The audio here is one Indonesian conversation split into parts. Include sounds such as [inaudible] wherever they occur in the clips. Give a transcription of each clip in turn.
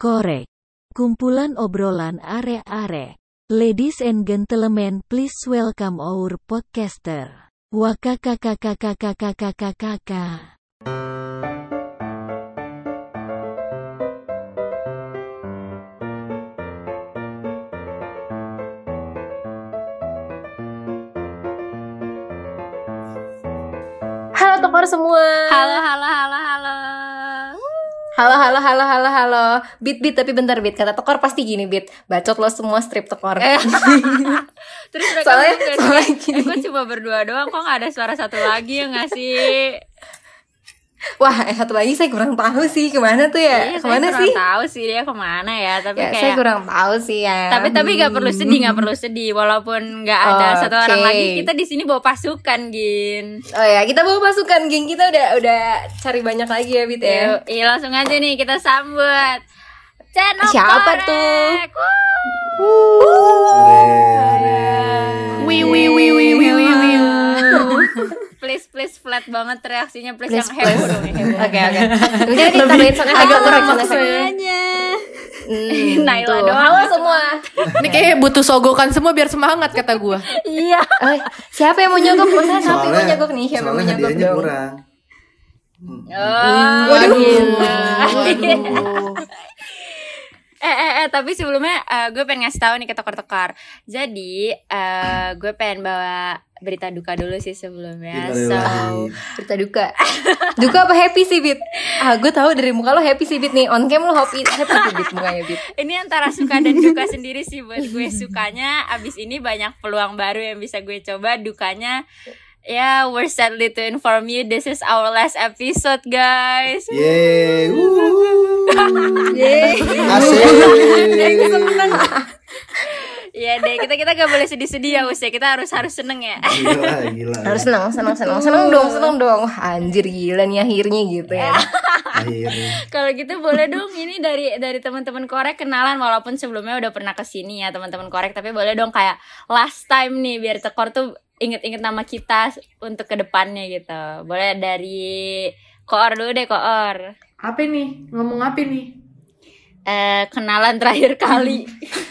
Korek. Kumpulan obrolan are-are. Ladies and gentlemen, please welcome our podcaster. Wakakakakakakakakakakaka. Halo tokor semua. Halo, halo, halo, halo. Halo, halo, halo, halo, halo. Bit, bit, tapi bentar, bit. Kata tokor pasti gini, bit. Bacot lo semua strip tokor. Eh. [laughs] Terus mereka Soalnya- soalnya gini. eh, kok cuma berdua doang, kok gak ada suara satu lagi ya gak sih? Wah, eh, satu lagi saya kurang tahu sih ke mana tuh ya? Iya, saya ke mana kurang sih? tahu sih dia ke mana ya, tapi Ya, saya kayak kurang tahu sih ya. tapi tapi gak perlu sedih, gak perlu sedih walaupun gak ada satu Oke. orang lagi, kita di sini bawa pasukan, Gin. Oh ya, kita bawa pasukan, geng. Kita udah udah cari banyak lagi ya, bit ya. Yuk, iya langsung aja nih kita sambut. Channel Siapa Korek. tuh? Wuh. Wih wih wih. Please please flat banget reaksinya please, Please, yang heboh dong. Oke, oke. Mungkin kita tambahin sound agak kurang. Semuanya. Hmm, Naila tuh. doang. Halo semua. Ini kayaknya butuh sogokan semua biar semangat kata gua. Iya. Eh, siapa yang mau nyogok? Maksudnya siapa yang mau soalnya nyogok nih? Siapa yang mau soalnya nyogok dong? kurang Oh, Waduh. Waduh. Eh, eh, eh, tapi sebelumnya eh, gue pengen ngasih tahu nih ke tokar-tokar. Jadi, eh, gue pengen bawa berita duka dulu sih sebelumnya. So, Innalillahi. Cerita duka Duka apa happy sih Bit? Ah gue tahu dari muka lo happy sih Bit nih On cam lo happy, happy tuh Bit mukanya Bit ini antara suka dan duka sendiri sih buat gue sukanya. Abis ini banyak peluang baru yang bisa gue coba. Dukanya, ya we're sadly to inform you this is our last episode guys. Yeay. [laughs] Yeay. Asik [laughs] Iya deh, kita kita gak boleh sedih-sedih ya Us ya. Kita harus harus seneng ya. Gila [laughs] gila Harus senang, senang, senang Senang dong, senang dong Wah, Anjir gila nih akhirnya gitu ya Akhirnya Kalau gitu boleh dong ini dari dari teman-teman korek kenalan walaupun sebelumnya udah pernah ke sini ya teman-teman korek tapi boleh dong kayak last time nih biar tekor tuh inget-inget nama kita untuk ke depannya gitu. Boleh dari koor dulu deh koor. Apa nih? Ngomong apa nih? Eh kenalan terakhir kali. [laughs]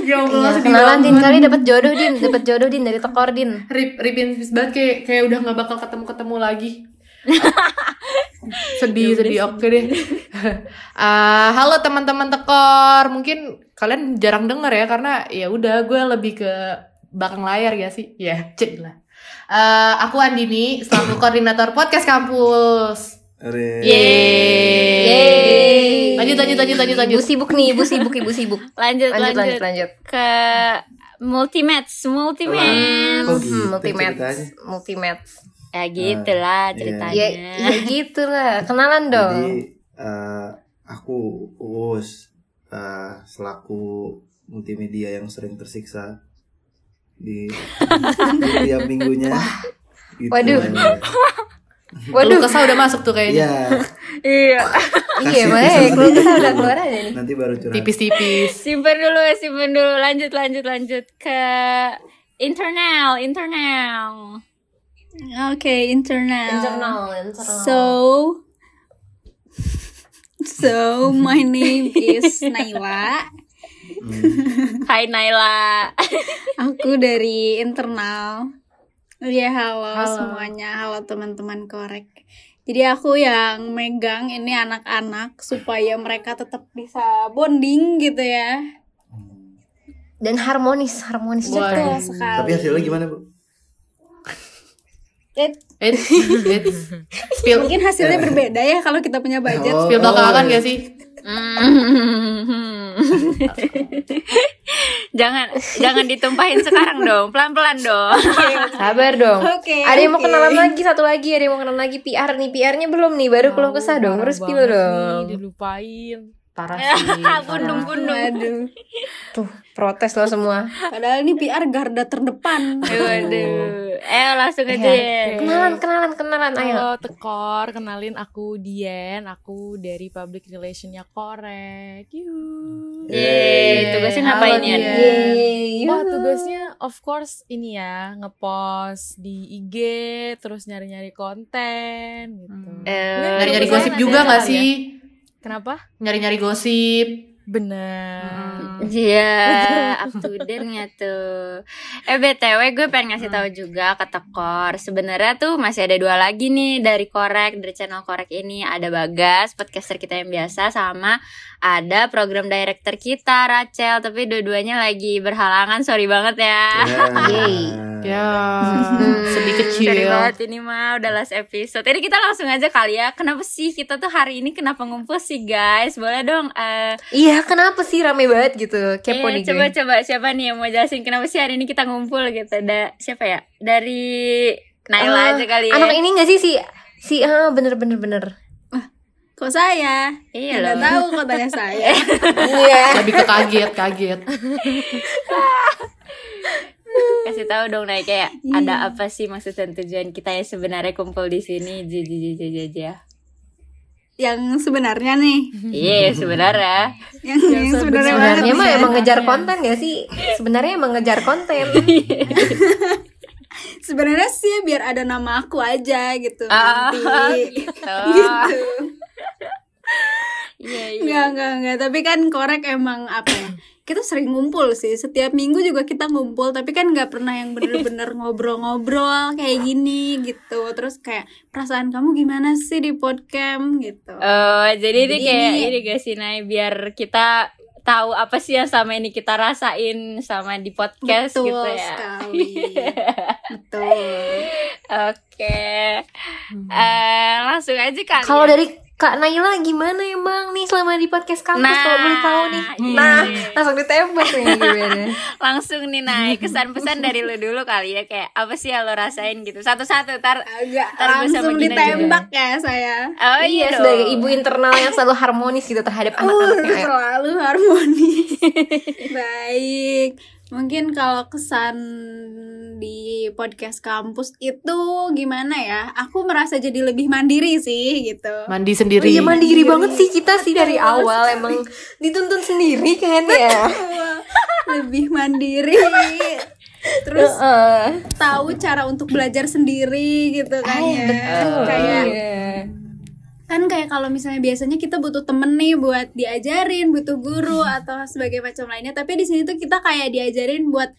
Ya Iya, kenalan Din kali dapat jodoh Din Dapat jodoh Din dari Tekor Din Rip, ripin banget kayak kayak udah nggak bakal ketemu ketemu lagi. [laughs] sedih sedih oke deh. Ah, [laughs] halo teman-teman tekor, mungkin kalian jarang denger ya karena ya udah gue lebih ke belakang layar ya sih. Ya, cek lah. Eh, aku Andini, selaku [coughs] koordinator podcast kampus. Are. Yeay Lanjut lanjut lanjut lanjut lanjut. Ibu sibuk nih, ibu sibuk, ibu sibuk [laughs] Lanjut Lanjut, lanjut, lanjut, lanjut ke multimatch, multimatch. Kok gitu Multimatch ceritanya? Multimatch Ya gitu lah iya. ceritanya. Ya, ya gitu lah Kenalan dong Jadi eh, aku Uus eh, selaku multimedia yang sering tersiksa di, di tiap minggunya. Gitu. Waduh. [laughs] Waduh, kesah udah masuk tuh kayaknya. Iya, [laughs] Iya. [laughs] Iya, makanya kalau kita dulu. udah keluar aja nih nanti baru curhat. Tipis-tipis. simpen dulu simpen dulu lanjut lanjut lanjut ke internal internal oke internal Internal, internal So, so my name is Naila. Hai Naila Aku dari internal. Ya halo, Halo. semuanya, halo teman-teman korek. Jadi aku yang megang ini anak-anak supaya mereka tetap bisa bonding gitu ya. Dan harmonis, harmonis juga Betul sekali. Tapi hasilnya gimana, Bu? Eh, Eits, [laughs] eits. Spill, mungkin hasilnya berbeda ya kalau kita punya budget. Oh. spill belakangan gak sih? Hmm. [laughs] jangan jangan ditumpahin sekarang dong. Pelan pelan dong Sabar dong. Oke, Ada yang mau oke. kenalan lagi, satu lagi. Ada yang mau kenalan lagi? PR nih. PR-nya belum nih, baru keluh kesah dong Terus spill dong. dilupain. Parah sih. parah. pundung Waduh. [laughs] Tuh, protes lo semua Padahal ini PR garda terdepan. waduh eh langsung aja Iya. ya Kenalan, kenalan, kenalan Ayo Halo Tekor, kenalin aku Dian, aku dari public relationnya Korek. Yuhu. Yeay, tugasnya ngapain ya? Wah tugasnya of course ini ya ngepost di IG, terus nyari-nyari konten gitu. Hmm. Eh, Nyari-nyari gosip juga gak ya. sih? Kenapa? Nyari-nyari gosip Bener. Iya, up to date-nya tuh. Eh BTW gue pengen ngasih tahu juga ke Tekor. Sebenarnya tuh masih ada dua lagi nih dari Korek, dari channel Korek ini ada Bagas, podcaster kita yang biasa sama ada program director kita Rachel, tapi dua-duanya lagi berhalangan. Sorry banget ya. Yeay. Ya, sedih kecil. Sorry banget ini mah udah last episode. Jadi kita langsung aja kali ya. Kenapa sih kita tuh hari ini kenapa ngumpul sih guys? Boleh dong eh Iya, kenapa sih rame banget gitu? Kepo Iya, nih gue. coba coba siapa nih yang mau jelasin kenapa sih hari ini kita ngumpul gitu? Da, siapa ya? Dari Naila Eh, aja kali ya. Anak ini gak sih si si ah bener bener bener. Kok saya? Iya loh. tahu kok tanya saya. [laughs] Iya. Lebih ke kaget, kaget. [laughs] Kasih tahu dong Nay kayak ada apa sih maksud dan tujuan kita yang sebenarnya kumpul di sini? Jajajajaja. Yang sebenarnya nih. Iya, sebenarnya. Yang, yang sebenarnya banget Sebenarnya mah nih. emang ngejar konten gak sih? Sebenarnya emang ngejar konten. [laughs] Sebenarnya sih biar ada nama aku aja gitu Ah, nanti. [laughs] gitu. [laughs] gitu. Iya, iya. Enggak, enggak, enggak. Tapi kan korek emang apa ya? Kita sering ngumpul sih. Setiap minggu juga kita ngumpul. Tapi kan nggak pernah yang bener-bener [laughs] ngobrol-ngobrol kayak gini gitu. Terus kayak perasaan kamu gimana sih di podcast gitu. Oh, jadi ini Jadi kayak ini- ini guys sih Nay biar kita tahu apa sih yang sama ini kita rasain sama di podcast Betul gitu ya. sekali. [laughs] Betul. Oke. Eh, langsung aja kali. Kalau ya. dari Kak Naila gimana emang nih selama di podcast kampus Nah, kalau boleh tahu nih. iya. Nah, langsung ditembak nih gimana. [laughs] langsung nih naik kesan pesan dari lu dulu kali ya kayak apa sih yang lo rasain gitu satu-satu tar Agak sama langsung ditembak ya saya. oh iya, dong. sebagai ibu internal yang selalu harmonis gitu terhadap [laughs] anak-anaknya. Uh, selalu harmonis. [laughs] Baik. Mungkin kalau kesan di podcast kampus itu gimana ya? Aku merasa jadi lebih mandiri sih gitu. Mandi Oh sendiri. iya mandiri banget sih kita sih dari awal emang dituntun sendiri kan ya. lebih mandiri. Terus Heeh. tahu cara untuk belajar sendiri gitu kan Ay, ya. betul. Kayak Iya. Kan kayak kalau misalnya biasanya kita butuh temen nih buat diajarin butuh guru atau sebagai macam lainnya tapi di sini tuh kita kayak diajarin buat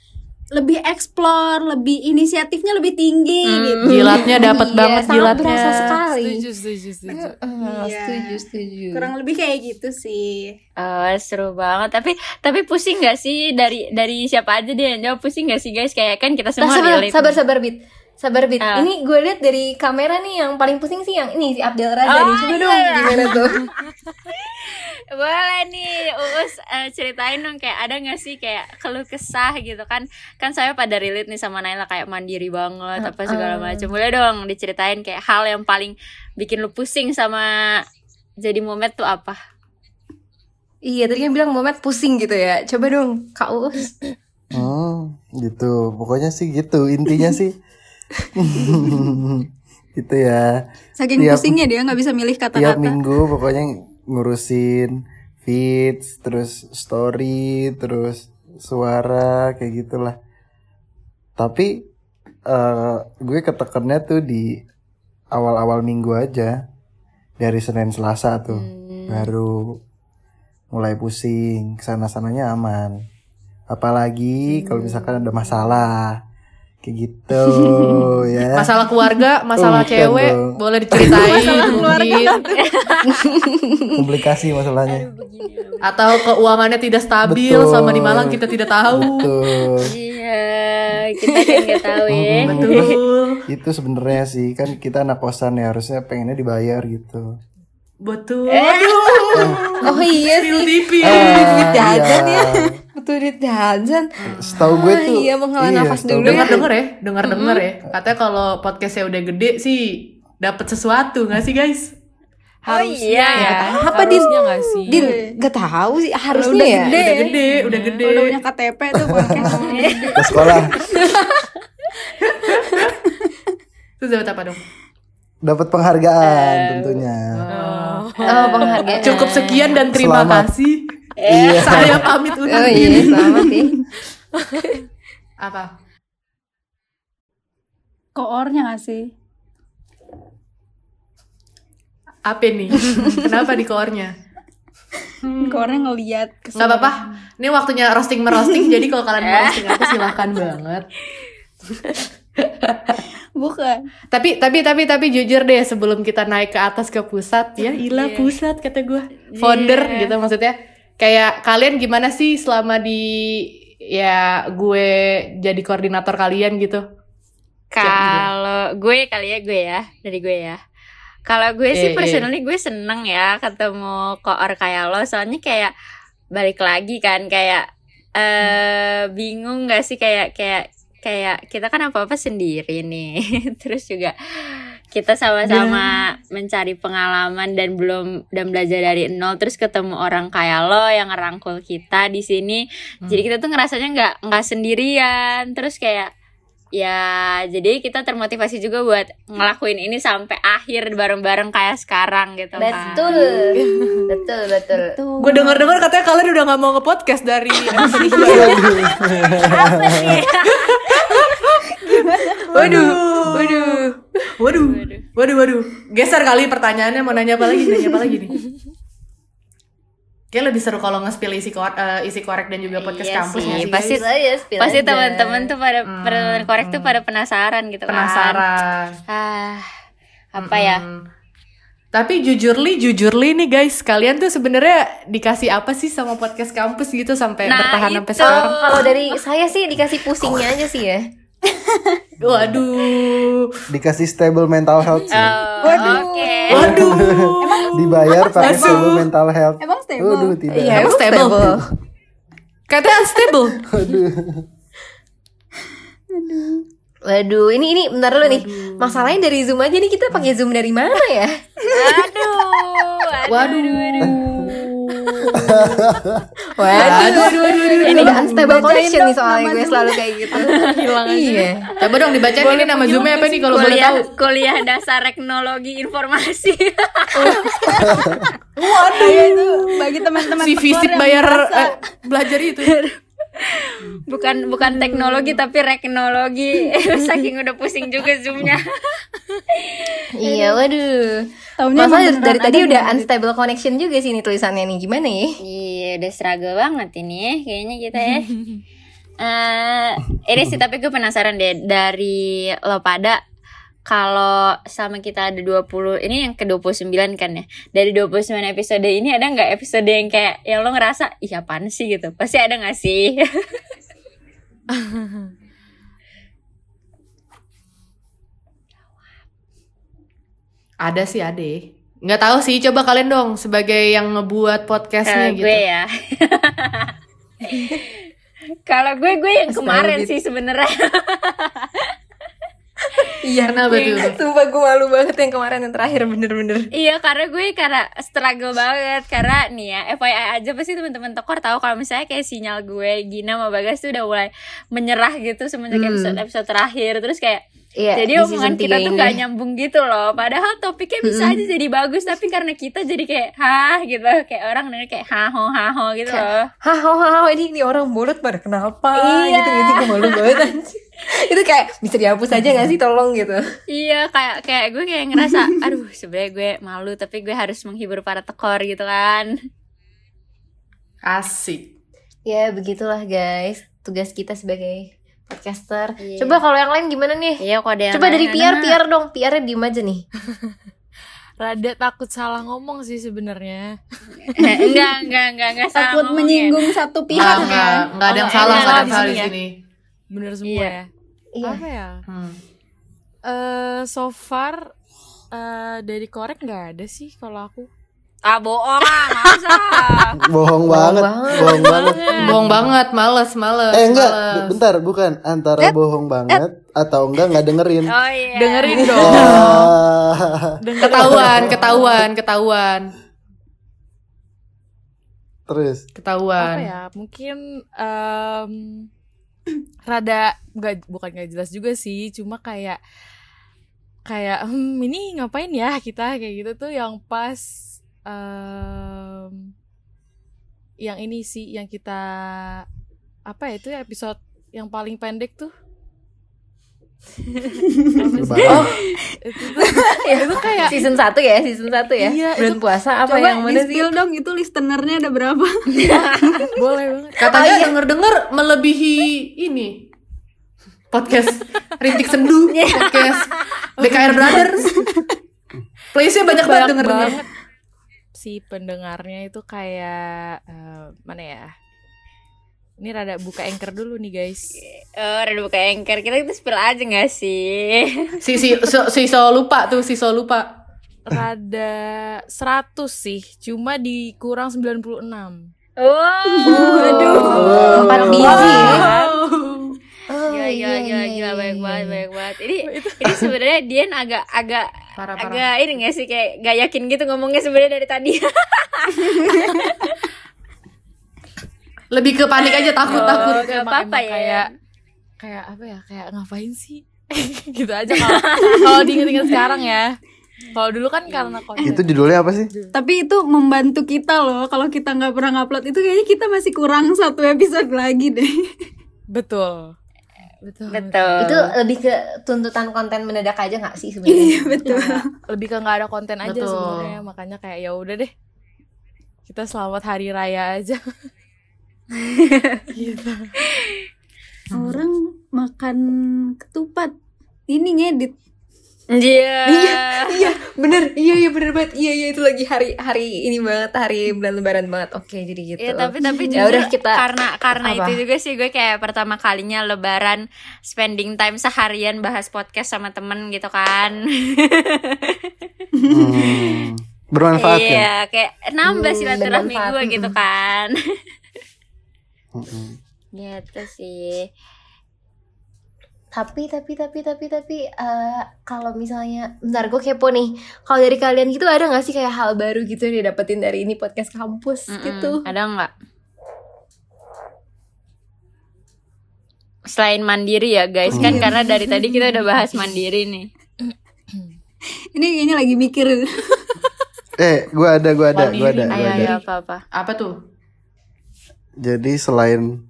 lebih explore lebih inisiatifnya lebih tinggi gitu Jilatnya dapat Iya, banget sangat jilatnya. berasa sekali. Setuju, setuju, setuju. Heeh, Iya. Setuju, setuju. kurang lebih kayak gitu sih Oh, seru banget. Tapi tapi pusing gak sih dari dari siapa aja dia yang jawab pusing gak sih guys? Kayak kan kita Nah, semua sabar, relate sabar, nih. sabar, Bit. Sabar, Bit. Ah. Ini gue lihat dari kamera nih yang paling pusing sih yang ini si Abdel Raza Oh, nih. Coba iya. dong gimana tuh? [laughs] Boleh nih, Uus eh, ceritain dong kayak ada gak sih kayak keluh kesah gitu kan? Kan saya pada relate nih sama Naila kayak mandiri banget apa segala macam. Boleh dong diceritain kayak hal yang paling bikin lu pusing sama jadi momen tuh apa? Iya, tadi kan bilang Muhammad pusing gitu ya. Coba dong, Kak Uus. Hmm, gitu. Pokoknya sih gitu. Intinya sih. [laughs] [laughs] gitu ya. saking Tiap- pusingnya dia nggak bisa milih Tiap kata-kata minggu pokoknya ngurusin feeds, terus story, terus suara kayak gitulah. Tapi eh gue ketekannya tuh di awal-awal minggu aja. Dari Senin Selasa tuh. Baru mulai pusing, ke sana sananya aman. Apalagi kalau misalkan ada masalah kayak gitu [laughs] ya. Masalah keluarga, masalah Bukan cewek, dong. boleh diceritain mungkin. [laughs] Komplikasi masalahnya. Atau keuangannya tidak stabil Betul. sama di Malang kita tidak tahu. Betul. Iya, kita kan nggak tahu ya. Betul. itu sebenarnya sih kan kita anak kosan ya harusnya pengennya dibayar gitu. Betul. Oh iya Spill sih. tipis. duit Ah, jajan iya. ya. Duit jajan. Setahu gue Ah, tuh iya, menghela nafas setahu dulu gue ya. Dengar denger ya, dengar denger ya. Katanya kalau podcastnya udah gede sih dapat sesuatu nggak sih guys? Oh iya. Ya, apa Din? Harusnya nggak sih? Din, gak tahu sih harusnya udah ya. gede. Udah gede, udah gede. udah punya KTP tuh podcast [laughs] ke sekolah Terus dapat apa dong? dapat penghargaan tentunya. Oh, penghargaan. Cukup sekian dan terima Selamat. kasih. Iya. Saya pamit undur Oh iya, selamat sih. [laughs] Apa? koornya nggak sih Apa nih? Kenapa di koornya? ke orang ngeliat Nggak apa-apa. Ini waktunya roasting merosting. jadi kalau kalian mau roasting aku silahkan banget. [laughs] bukan Tapi tapi tapi tapi jujur deh sebelum kita naik ke atas ke pusat ya ilah pusat kata gue founder gitu maksudnya kayak kalian gimana sih selama di ya gue jadi koordinator kalian? gitu. Kalau gue kali ya gue ya dari gue ya. Kalau gue sih eh. personally gue seneng ya ketemu koor kayak lo. Soalnya kayak balik lagi kan kayak eh bingung gak sih? Kayak kayak kayak kita kan apa apa sendiri nih. [laughs] Terus juga kita sama-sama mencari pengalaman dan belum dan belajar dari nol terus ketemu orang kayak lo yang ngerangkul kita di sini. Jadi kita tuh ngerasanya nggak nggak sendirian. Terus kayak ya jadi kita termotivasi juga buat ngelakuin ini sampai akhir bareng-bareng kayak sekarang gitu kan. Betul. betul, betul. gue denger dengar katanya kalian udah nggak mau nge podcast dari [laughs] waduh. Waduh waduh waduh waduh geser kali pertanyaannya mau nanya apa lagi nanya apa lagi nih Kayak lebih seru kalau nge-spill isi, kor- eh, isi korek dan juga podcast Iya kampus sih, sih, pasti- guys? Saya spill Pasti teman-teman tuh pada Hmm, pada korek tuh pada penasaran gitu kan. penasaran Ah, apa ya? Hmm. Tapi jujurly, jujurly nih guys, kalian tuh sebenarnya dikasih apa sih sama podcast kampus gitu sampai Nah, bertahan sampai itu. sekarang? Kalau dari saya sih dikasih pusingnya aja sih ya. [laughs] Waduh, Dikasih stable mental health sih. Oh, Oke. waduh. Dibayar pakai stable mental health. Emang stable? Waduh, tidak. Iya, Emang stable? Katanya unstable. Waduh, ini ini bentar dulu nih. Masalahnya dari Zoom aja nih kita pakai Zoom dari mana ya? Aduh. Waduh. Waduh, Aduh, aduh, aduh, aduh. ini udah unstable connection nih soalnya gue Zoom. selalu kayak gitu. [laughs] Iya. Coba dong dibacain ini nama zoomnya apa nih kalau boleh kuliah tahu? kuliah dasar teknologi informasi. [laughs] Itu bagi teman-teman Si fisik bayar eh, belajar itu. [laughs] bukan bukan teknologi tapi reknologi. [laughs] Saking udah pusing juga zoomnya. [laughs] Iya, waduh. Taunya Masa dari, tadi ada udah gitu. unstable connection juga sih nih tulisannya nih gimana ya? Iya, udah struggle banget ini ya, kayaknya kita ya. [laughs] Eh, ini sih tapi gue penasaran deh dari lo pada kalau sama kita ada 20 ini yang ke 29 kan ya. Dari 29 episode ini ada nggak episode yang kayak yang lo ngerasa iya apaan sih gitu. Pasti ada nggak sih? [laughs] Ada sih ada. Nggak tahu sih, coba kalian dong sebagai yang ngebuat podcastnya gitu. gue ya. [laughs] Kalau gue gue yang kemarin sih sebenarnya. [laughs] Iya, Kenapa tuh? Sumpah gue malu banget yang kemarin yang terakhir bener-bener. Iya karena gue karena struggle banget karena nih ya FYI aja pasti teman-teman tekor tahu kalau misalnya kayak sinyal gue Gina sama Bagas tuh udah mulai menyerah gitu semenjak Hmm. episode episode terakhir terus kayak Iya, jadi di omongan kita tuh ini. gak nyambung gitu loh padahal topiknya bisa aja jadi bagus tapi karena kita jadi kayak hah gitu kayak orang denger kayak haho haho gitu loh Haho haho ini, ini orang bolot pada kenapa Iya. gitu gitu gue malu banget. [laughs] Itu kayak bisa dihapus aja gak sih tolong gitu. iya kayak kayak gue kayak ngerasa [laughs] aduh sebenarnya gue malu tapi gue harus menghibur para tekor gitu kan Asik. Ya begitulah guys tugas kita sebagai podcaster. Iya. Coba kalau yang lain gimana nih? iya kok ada yang Coba dari PR anak. PR dong, PR-nya diem aja nih. [laughs] Rada takut salah ngomong sih sebenarnya. enggak enggak enggak enggak salah takut ya. menyinggung satu pihak nggak, ya nggak ada yang Oh, salah, iya, nggak ada yang di salah sini di ya. sini. Bener semua Iya. ya. Iya. Apa ya? Hmm. Eh so far eh, dari korek nggak ada sih kalau aku. Ah bohong ah, masa? [laughs] Bohong banget, bohong banget. Bohong banget, males, males. Eh enggak, males. bentar, bukan antara bohong banget atau enggak nggak dengerin. Oh iya. Dengerin [laughs] dong. [laughs] Dengerin. Ketahuan, ketahuan, ketahuan, Terus, ketahuan. Apa ya? Mungkin em, rada nggak bukan nggak jelas juga sih. Cuma kayak kayak hmm, ini ngapain ya kita kayak gitu tuh yang pas em, yang ini sih yang kita apa ya itu episode yang paling pendek tuh Lebaran. itu kayak season 1 ya season 1 ya? Iya, bulan itu- puasa apa Coba yang mana sih? dong itu listenernya ada berapa? [laughs] boleh banget. Katanya denger-denger melebihi ini. Podcast Rintik Sendu, podcast BKR Brothers. Place-nya banyak banget banyak denger-denger. si pendengarnya itu kayak eh, mana ya ini rada buka anchor dulu nih guys Oh, udah buka anchor. Kita kita spill aja gak sih? [laughs] Si si so, si so lupa tuh, si so lupa. rada 100 sih cuma dikurang 96 Wow. Aduh, empat biji ya. Oh, gila, gila, gila, gila, banyak banget, banyak banget. Ini, [laughs] ini sebenarnya Dian agak, agak, Parah parah. agak ini gak sih kayak gak yakin gitu ngomongnya sebenarnya dari tadi. [laughs] Lebih ke panik aja takut takut. Oh, gak Emang- apa-apa emang ya. kayak kayak apa ya kayak ngapain sih [laughs] gitu aja kalau kalau diinget-inget sekarang ya kalau dulu kan karena konten Itu judulnya apa sih? Tapi itu membantu kita loh. Kalau kita nggak pernah ngupload itu kayaknya kita masih kurang satu episode lagi deh. betul betul Betul. Itu lebih ke tuntutan konten mendadak aja gak sih sebenarnya? Betul. lebih ke nggak ada konten aja sebenarnya makanya kayak ya udah deh kita selamat hari raya aja [laughs] gitu Orang makan ketupat. Ini ngedit. Iya. iya, bener. Iya, iya bener banget. Iya, iya itu lagi hari hari ini banget, hari bulan lebaran banget. Oke, jadi gitu. Ya tapi tapi Ya jujur udah kita karena karena apa? itu juga sih gue kayak pertama kalinya lebaran spending time seharian bahas podcast sama temen gitu kan. Hmm, bermanfaat ya. iya, kayak nambah Hmm, silaturahmi gue gitu kan. Mm-mm. gitu sih. tapi tapi tapi tapi tapi eh, kalau misalnya bentar gue kepo nih kalau dari kalian gitu ada nggak sih kayak hal baru gitu yang didapetin dari ini podcast kampus Mm-mm. gitu Ada nggak? Selain mandiri ya guys kan karena dari tadi kita udah bahas mandiri nih. [clears throat] Ini kayaknya lagi mikir. Eh, gua ada, gua ada, gua ada, gua Ayo ada. ayo apa apa. Apa tuh? Jadi selain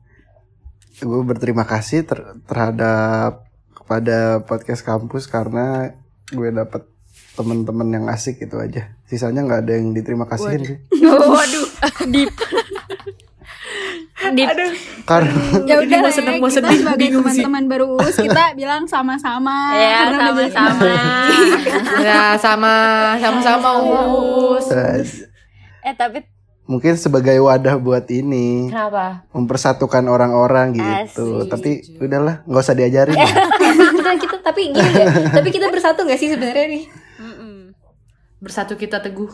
gue berterima kasih ter- terhadap kepada podcast kampus karena gue dapet teman-teman yang asik itu aja. Sisanya nggak ada yang diterima kasihin sih. [laughs] Waduh, deep. deep. Karena ya udah mau seneng, mau kita sedih, sebagai bingung sih. teman-teman baru us kita [laughs] bilang sama-sama. Ya, Karena udah jadi sama-sama. Ya sama sama-sama us. eh tapi mungkin sebagai wadah buat ini kenapa mempersatukan orang-orang gitu. Asik. Tapi udahlah, nggak usah diajarin. [laughs] kita kita tapi gini deh tapi kita bersatu nggak sih sebenarnya nih mm-mm. Bersatu kita teguh.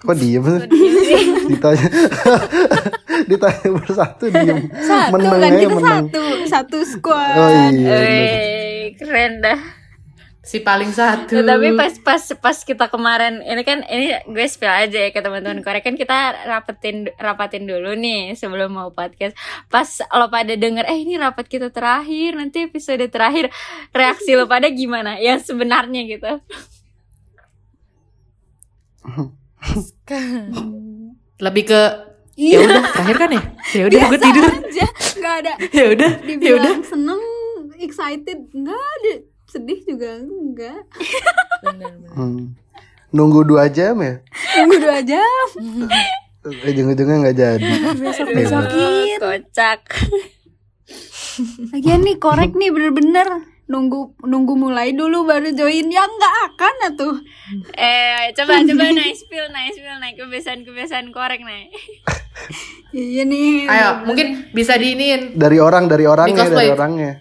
Kok diem sih? [laughs] Ditanya [laughs] Ditanya bersatu diem Satu Meneng kan aja kita satu, satu squad. Oh iya. Wey, keren dah. Si paling satu. Ya, tapi pas pas pas kita kemarin ini kan ini gue spill aja ya ke teman-teman Korea kan kita rapetin rapatin dulu nih sebelum mau podcast. Pas lo pada denger eh ini rapat kita terakhir nanti episode terakhir reaksi lo pada gimana? Yang sebenarnya gitu. lebih ke ya udah terakhir kan ya? Ya udah gue tidur. aja nggak ada [laughs] Ya udah, ya udah. seneng excited nggak ada sedih juga enggak. Hmm. Nunggu dua jam ya? Tunggu dua jam. Ujung-ujungnya nggak jadi. Besok Iya. besokin Kocak. lagian nih korek nih bener-bener. Nunggu nunggu mulai dulu baru join. Ya nggak akan atuh Eh coba coba [laughs] naik spill naik spill naik kebiasaan kebiasaan korek naik. iya nih. Ayo, mungkin bisa diinin. Dari orang, dari orangnya, dari orangnya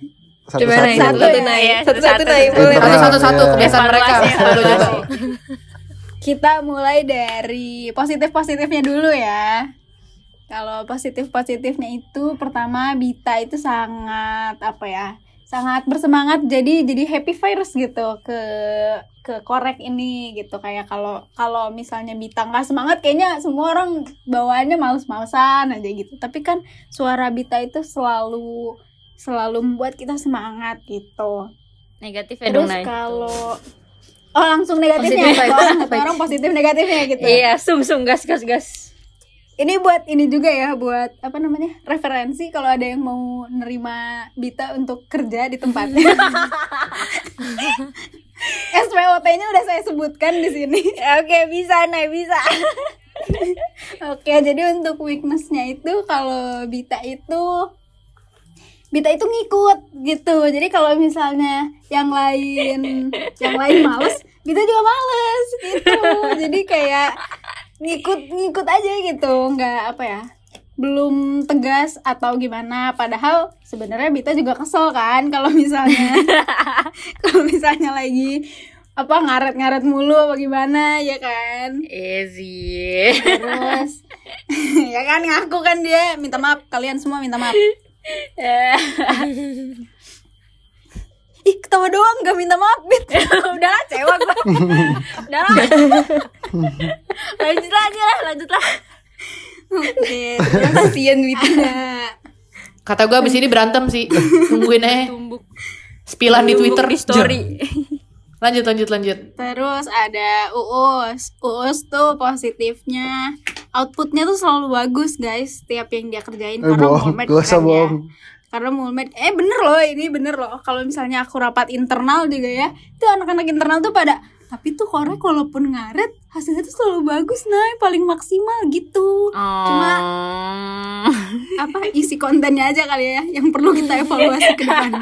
Satu Iya, naik iya, satu-satu satu-satu. naik boleh Pinter. Satu-satu Iya. kebiasaan mereka. Evaluasi, Satu juga. evaluasi. kita mulai dari positif positifnya dulu ya kalau positif positifnya itu pertama Bita itu sangat apa ya sangat bersemangat jadi jadi happy virus gitu ke ke korek ini gitu kayak kalau kalau misalnya Bita nggak semangat kayaknya semua orang bawaannya males-malesan aja gitu tapi kan suara Bita itu selalu selalu membuat kita semangat gitu. Negatif ya dong terus kalau oh langsung negatifnya. Positif, orang, orang positif negatifnya gitu. Iya, sum sum gas gas gas. ini buat ini juga ya buat apa namanya referensi kalau ada yang mau nerima Bita untuk kerja di tempatnya [laughs] SPOT-nya udah saya sebutkan di sini. Oke, bisa, Nay, bisa. [laughs] Oke, jadi untuk weakness-nya itu kalau Bita itu Bita itu ngikut gitu. Jadi kalau misalnya yang lain [laughs] yang lain males, Bita juga males gitu. Jadi kayak ngikut ngikut aja gitu, nggak apa ya? belum tegas atau gimana padahal sebenarnya Bita juga kesel kan kalau misalnya [laughs] kalau misalnya lagi apa ngaret-ngaret mulu apa gimana ya kan Easy. terus [laughs] ya kan ngaku kan dia minta maaf kalian semua minta maaf [laughs] ih ketawa doang gak minta maaf Bit [laughs] Udah lah, cewek gua. [laughs] Udah lah. lanjut aja lah, lanjut lah. kasihan Wita Kata gue abis ini berantem sih. Tungguin aja. Tumbuk. Spilan di Twitter. di story. Lanjut, lanjut, lanjut. terus ada Uus Uus tuh positifnya outputnya tuh selalu bagus guys setiap yang dia kerjain Eh, karena bohong, Mulmed gak usah kan ya. bohong. karena Mulmed eh bener loh ini bener loh kalau misalnya aku rapat internal juga ya itu anak-anak internal tuh pada tapi tuh korek walaupun ngaret hasilnya tuh selalu bagus nah paling maksimal gitu cuma Oh. apa isi kontennya aja kali ya yang perlu kita evaluasi ke depannya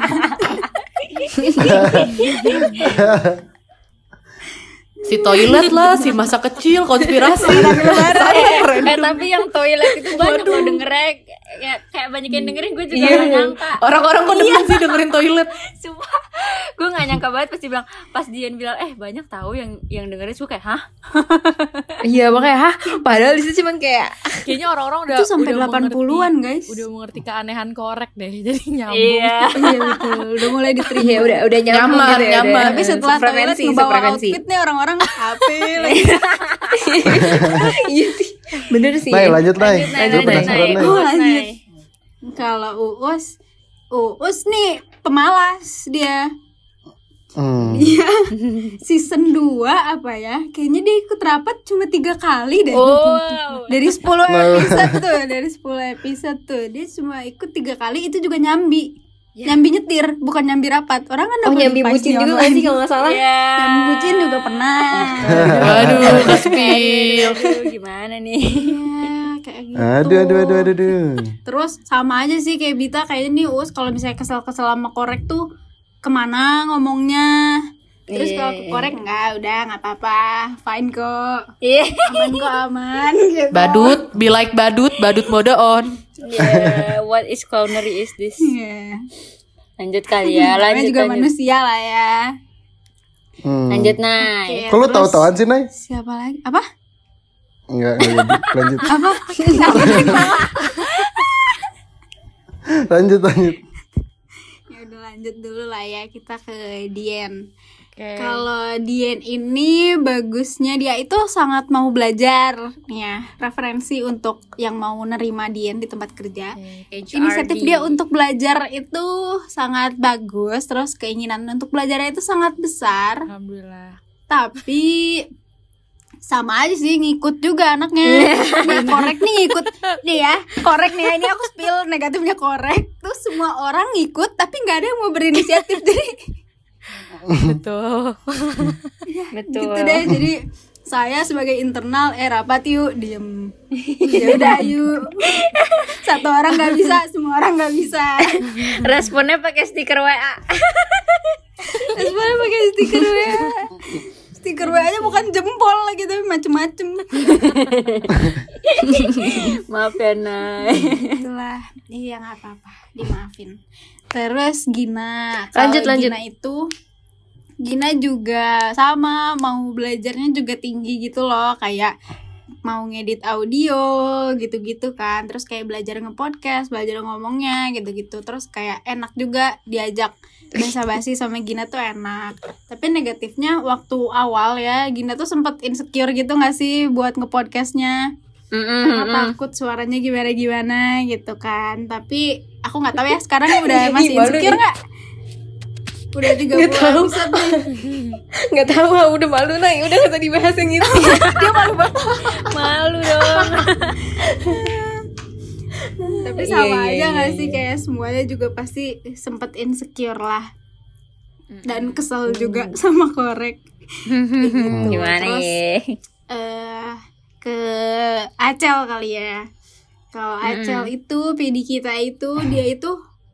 [laughs] Si toilet lah, si masa kecil, konspirasi. eh tapi yang toilet itu banyak loh dengernya ya, kayak banyak yang dengerin gue juga Iya. gak nyangka Orang-orang kok demen sih dengerin toilet. [laughs] Sumpah gue gak nyangka banget pas dia bilang pas Dian bilang eh banyak tahu yang yang dengerin suka kayak hah [laughs] Iya makanya hah padahal di situ cuman kayak [laughs] Kayaknya orang-orang udah itu sampai udah 80-an mengerti- guys Udah mengerti keanehan korek deh. Jadi nyambung. iya iya betul udah mulai diterima Iya udah udah nyambung Nyaman, gitu ya udah. nyaman. tapi setelah toilet ngebawa outfit nih orang-orang apa [laughs] lagi. Iya. Sih bener sih. Nay, lanjut Nay. Lanjut, Nay. Nay. Oh, Lanjut, kalau Uus Uus nih pemalas dia. Hmm. Iya. Season 2 apa ya? Kayaknya dia ikut rapat cuma tiga kali deh. Oh. Dari 10 Nah. episode tuh dari 10 episode tuh. Dia cuma ikut tiga kali itu juga nyambi nyambi nyetir bukan nyambi rapat. Orang kan Oh nyambi bucin juga gak sih kalau gak salah? Iya. nyambi bucin juga pernah. Kespil. Aduh, gimana nih? Iya, kayak gitu. Aduh, aduh, aduh, aduh, aduh. Terus sama aja sih kayak Bita kayaknya nih Us kalau misalnya kesel-kesel sama korek tuh ke mana ngomongnya? Terus kalau ke korek enggak udah nggak apa-apa. Fine kok. Iya. Aman kok aman gitu. Badut, be like badut, badut mode on. Yeah, what is culinary is this Iya. lanjut kali ya Namanya lanjut juga lanjut manusia lah ya. Hmm. lanjut Nay Oke, Kok lu tahu-tahuan sih, Nay? Siapa lagi? Apa? Enggak, enggak jadi. Lanjut. [laughs] Apa? lanjut, lanjut. ya udah lanjut dulu lah ya kita ke Dien. Oke. Kalau Dien ini bagusnya dia itu sangat mau belajar ya referensi untuk yang mau nerima Dien di tempat kerja. HRD. Inisiatif dia untuk belajar itu sangat bagus, terus keinginan untuk belajarnya itu sangat besar, Alhamdulillah. tapi sama aja sih ngikut juga anaknya. Nih korek nih ngikut nih ya, korek nih ya, ini aku spill negatifnya korek. Terus semua orang ngikut tapi nggak ada yang mau berinisiatif jadi [laughs] Betul. [laughs] betul. gitu deh. Jadi saya sebagai internal eh rapat yuk diem. [laughs] Ya udah yuk. Satu orang nggak bisa semua orang nggak bisa. Responnya pakai stiker WA mana pakai stiker WA Stiker WA nya bukan jempol lagi tapi macem-macem. Maaf ya Nay. Itulah. Iya nggak apa-apa. Dimaafin Terus Gina. Lanjut, lanjut. Gina itu Gina juga sama Mau belajarnya juga tinggi gitu loh. Kayak mau ngedit audio gitu-gitu kan. Terus kayak belajar nge-podcast belajar ngomongnya gitu-gitu. Terus kayak enak juga diajak basa-basi sama Gina tuh enak. Tapi negatifnya waktu awal ya Gina tuh sempet insecure gitu gak sih buat nge-podcastnya? Karena takut suaranya gimana gimana gitu kan. Tapi aku nggak tahu ya sekarang udah [laughs] masih Malu insecure nih. nggak Udah 30 Nggak tahu. nih. [laughs] Nggak tahu, ah, udah malu Nay. Udah nggak usah dibahas yang itu. [laughs] Malu dong. Tapi Iya, sama iya, aja iya, gak sih iya. kayak semuanya juga pasti sempet insecure lah. Dan kesel juga sama korek. Gimana Terus, ya? eh ke Acel kali ya. Kalau Acel itu PD kita itu dia itu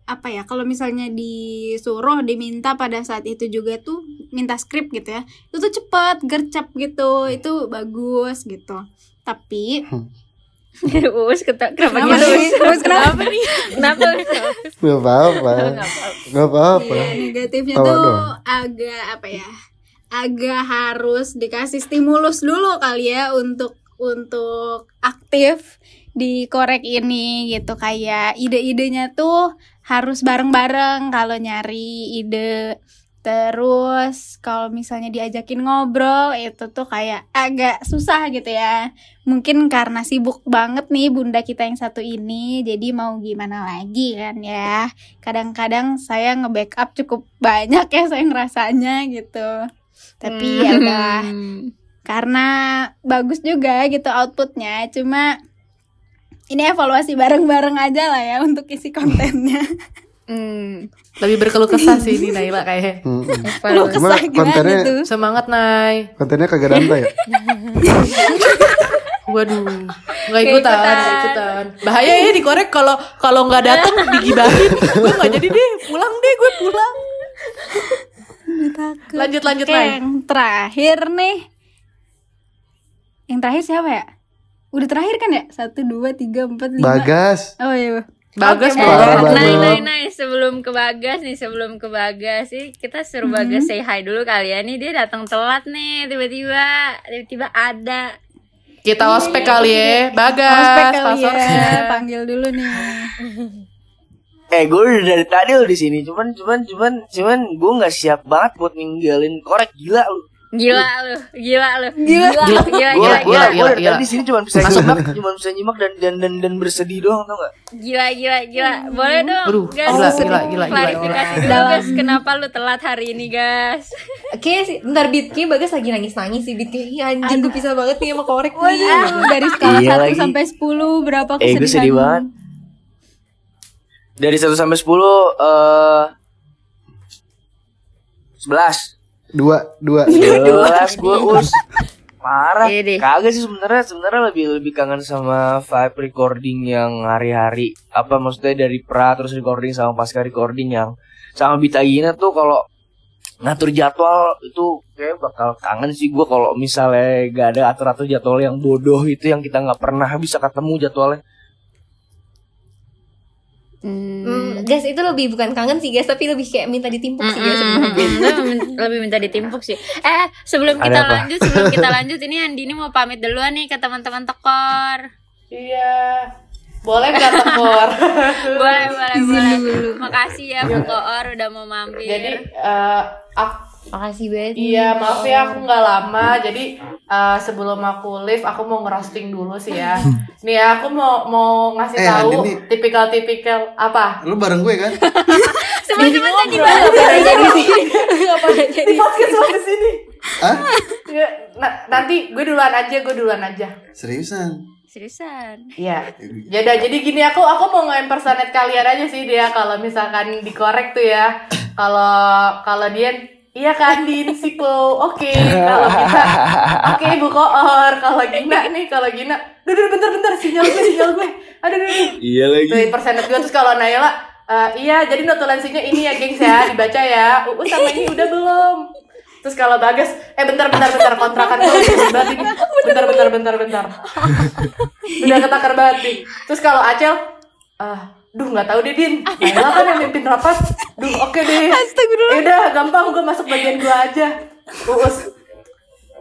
apa ya kalau misalnya disuruh diminta pada saat itu juga tuh minta skrip gitu ya itu tuh cepet gercep gitu itu bagus gitu tapi Us, keta- kenapa kenapa gitu? sih Terus kenapa nih? Kenapa? Gak apa-apa. Gak apa-apa. Iya, negatifnya Tawa tuh doang. agak apa ya? Agak harus dikasih stimulus dulu kali ya untuk untuk aktif di korek ini gitu kayak ide-idenya tuh harus bareng-bareng kalau nyari ide. Terus kalau misalnya diajakin ngobrol itu tuh kayak agak susah gitu ya. Mungkin karena sibuk banget nih bunda kita yang satu ini jadi mau gimana lagi kan ya. Kadang-kadang saya nge-backup cukup banyak ya saya ngerasanya gitu. Tapi ya udah Hmm. karena bagus juga gitu outputnya cuma ini evaluasi bareng-bareng aja lah ya untuk isi kontennya Hmm. Lebih berkeluh kesah sih ini Naila kayaknya. Hmm, hmm. Keluh kesah gimana kontennya tuh Semangat Nay. kontennya kagak danta ya. [laughs] Waduh, nggak ikutan, nggak ikutan. ikutan. Bahaya ya dikorek kalau kalau nggak datang digibahin. gue nggak jadi deh, pulang deh gue pulang. Lanjut lanjut Oke, Nay. yang terakhir nih yang terakhir siapa ya udah terakhir kan ya satu dua tiga empat lima Bagas. oh iya Bagas mau. Parah Nah, banget. nah, nah, sebelum ke Bagas nih, sebelum ke Bagas sih, kita suruh Bagas say hi dulu kali ya. Nih dia datang telat nih, tiba-tiba, tiba-tiba ada. Kita ospek kali ya, Bagas, Ospek kali ya panggil dulu nih [laughs] Eh gue udah dari tadi lo di sini, cuman cuman cuman cuman gue nggak siap banget buat ninggalin korek gila lu. Gila lu, gila lu. Gila. Gila, gila, Gue gila, gue gila. gila, di sini cuma bisa nyimak, cuma bisa nyimak dan dan dan, dan bersedih doang tau gak? Gila, gila, gila. Boleh dong, Aduh, Gas. gila, gila, gila, gila, Klarifikasi gila. dulu, Gas. Kenapa lu telat hari ini, Gas? Oke sih, bentar Beat, kayaknya Bagas lagi nangis-nangis sih Beat Kayak, "Ih, anjing gue pisah banget nih sama korek nih dari skala Iya 1 lagi. sampai 10 berapa Eh gue sedih kesedihan? banget. Dari 1 sampai 10 eh 11 Dua, dua. 12 gue us. Parah. Iya. Kagak sih sebenarnya sebenarnya lebih lebih kangen sama vibe recording yang hari-hari. Apa maksudnya dari pra terus recording sama pasca recording yang Sama Bita Gina tuh kalau ngatur jadwal itu kayak bakal kangen sih gue kalau misalnya gak ada atur-atur jadwal yang bodoh itu yang kita nggak pernah bisa ketemu jadwalnya Hmm, Gas itu lebih bukan kangen sih Gas Tapi lebih kayak minta ditimpuk sih Gas sebenarnya. Mm-mm, lebih min- lebih minta ditimpuk sih. Eh, sebelum Ada kita apa? lanjut, sebelum kita lanjut ini Andi ini mau pamit duluan nih ke teman-teman tekor. Iya, boleh nggak tekor? [laughs] boleh, boleh, boleh. Makasih ya Bu Koor udah mau mampir. Jadi eh, aku Makasih banget Iya, maaf ya aku nggak lama. Jadi eh, sebelum aku live, aku mau ngerosting dulu sih ya. [laughs] Nih ya, aku mau mau ngasih Eh, tahu tipikal-tipikal apa? Lu bareng gue kan? [laughs] Teman-teman tadi Apa aja di sini Di podcast lo di sini. Hah? Ya, na- nanti gue duluan aja, gue duluan aja. Seriusan? Seriusan. Iya. [laughs] Jadi jadi gini aku aku mau nge-impersonate kalian aja sih dia kalau misalkan dikorek tuh ya. Kalau kalau dia Iya kan Din Sipo. Oke, kalau kita [laughs] Oke, Bu Koor. Kalau Gina nih, kalau Gina. Duh, bentar bentar sinyal gue, sinyal gue. Aduh, aduh. Iya Tuh impersonate gue terus kalau Naila eh, iya jadi notulensinya ini ya gengs ya dibaca ya Uu sama ini udah belum terus kalau Bagas eh bentar bentar bentar kontrakan gue ini [laughs] bentar bentar bentar bentar udah ketakar banget nih terus kalau Acel ah duh nggak tahu deh Din. Naila kan yang mimpin rapat. Duh oke deh. Ya udah gampang gue masuk bagian gue aja. Uus.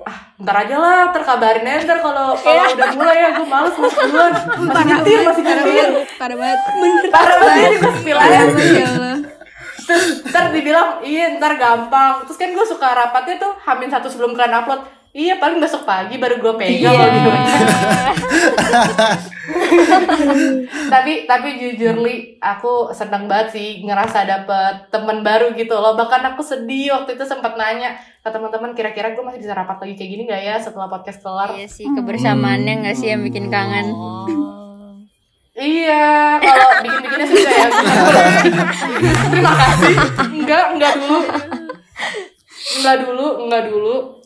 Ah ntar aja lah terkabarin aja ntar kalau kalau udah mulai ya gue males masuk duluan. Masih nyetir masih nyetir. Parah banget. parah banget. Gue spill aja. Allah. terus ntar dibilang iya ntar gampang. Terus kan gue suka rapatnya tuh hamin satu sebelum kalian upload Iya paling besok pagi baru gue pegang gitu. [laughs] tapi tapi jujur li aku seneng banget sih ngerasa dapet temen baru gitu loh bahkan aku sedih waktu itu sempat nanya ke teman-teman kira-kira gue masih bisa rapat lagi kayak gini nggak ya setelah podcast kelar Iya sih kebersamaannya nggak sih yang bikin kangen. Iya, kalau bikin-bikinnya susah ya. [laughs] Terima kasih. Enggak, enggak dulu. Enggak dulu, enggak dulu.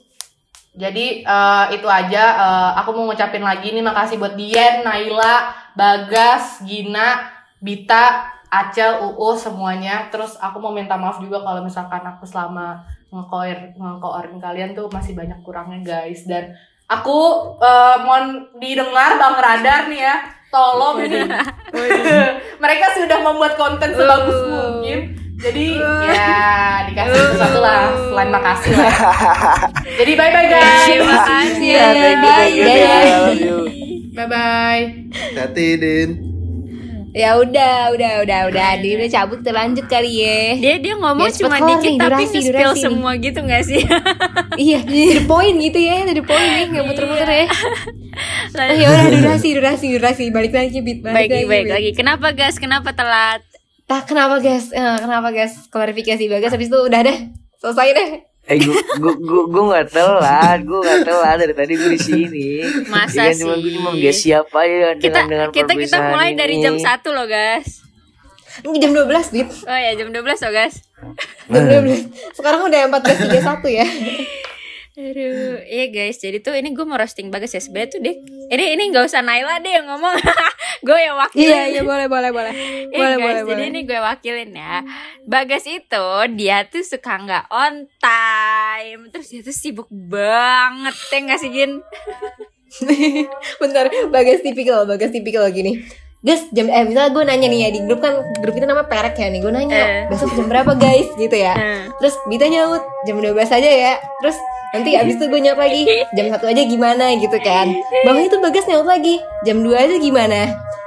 Jadi eh, itu aja. Eh, aku mau ngucapin lagi nih makasih buat Dian, Naila, Bagas, Gina, Bita, Acel, Uu semuanya. Terus aku mau minta maaf juga kalau misalkan aku selama ngekoir ngekoirin kalian tuh masih banyak kurangnya guys. Dan aku eh, mohon didengar Bang Radar nih ya. Tolong nih. [laughs] [laughs] Mereka sudah membuat konten sebagus mungkin. Jadi [laughs] ya dikasih sesuatu lah selain makasih lah. [laughs] Jadi bye bye guys. Terima kasih ya. Love you. Bye bye. Hati Din. Ya udah, udah, udah, udah. Dia udah cabut kita lanjut kali ya. Dia dia ngomong cepet cuma dikit nih, tapi durasi, nih. semua gitu nggak sih? [laughs] iya, to the point gitu ya, to the point nih, nggak muter-muter ya. Oh ya udah durasi, durasi, durasi. Balik lagi, bit. baik lagi, baik Bit. lagi. Kenapa gas? Kenapa telat? Tak kenapa guys? Eh, kenapa guys? Klarifikasi bagas habis itu udah deh. Selesai deh. Eh gue gue gue gue nggak telat, gue nggak telat dari tadi gue di sini. Masa Iya, cuma gue sih? cuma siapa ya Kita dengan dengan kita kita perpisahan mulai dari ini. jam 1 loh, guys. Ini jam 12, Bit. Oh ya, jam 12 loh, guys. Jam 12. Sekarang udah 14.31 ya. [laughs] Aduh, iya guys, jadi tuh ini gue mau roasting bagus ya sebenarnya tuh deh. Ini ini nggak usah Naila deh yang ngomong, [laughs] gue yang wakilin. Iya, iya boleh, boleh, boleh. Eh, Boleh, guys, boleh, jadi boleh. ini gue wakilin ya. Bagas itu dia tuh suka nggak on time, terus dia tuh sibuk banget ya nggak sih Gin? [laughs] Bentar, bagas tipikal, bagas tipikal gini. Guys, jam eh misalnya gue nanya nih ya di grup kan grup kita nama perek ya nih gue nanya Eh. besok jam berapa guys? Gitu ya. Eh. terus Bita nyaut jam 12 aja ya. Terus nanti abis itu gue nyaut lagi jam satu aja gimana? Gitu kan. Bawah itu bagas nyaut lagi jam 2 aja gimana?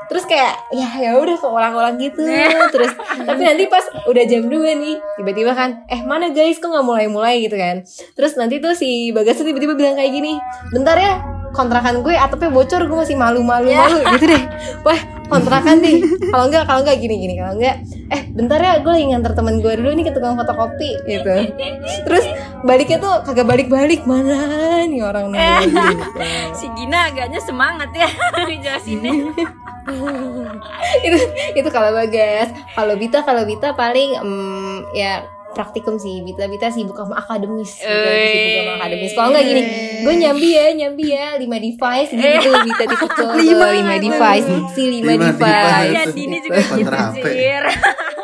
Terus kayak ya ya udah keulang-ulang gitu. Terus tapi nanti pas udah jam 2 nih tiba-tiba kan eh mana guys kok nggak mulai-mulai? Gitu kan. Terus nanti tuh si bagas tiba-tiba bilang kayak gini bentar ya kontrakan gue atapnya bocor gue masih malu-malu malu gitu deh. Wah [laughs] kontrakan nih. Kalau enggak kalau enggak gini gini kalau enggak. Eh bentar ya gue lagi nganter temen gue dulu nih ke tukang fotokopi gitu. Terus baliknya tuh kagak balik-balik mana nih orang nanya [laughs] gitu. Si Gina agaknya semangat ya [laughs] jelasinnya. itu itu kalau bagas kalau Bita kalau Bita paling em, ya praktikum sih Bita Bita sibuk sama akademis Bita lagi sibuk sama akademis. Kalau enggak gini gue nyambi ya nyambi ya lima device gitu gitu Bita tipe [laughs] ke lima, lima device si lima, Lima device, device. Ya Dini juga gitu sih. [laughs]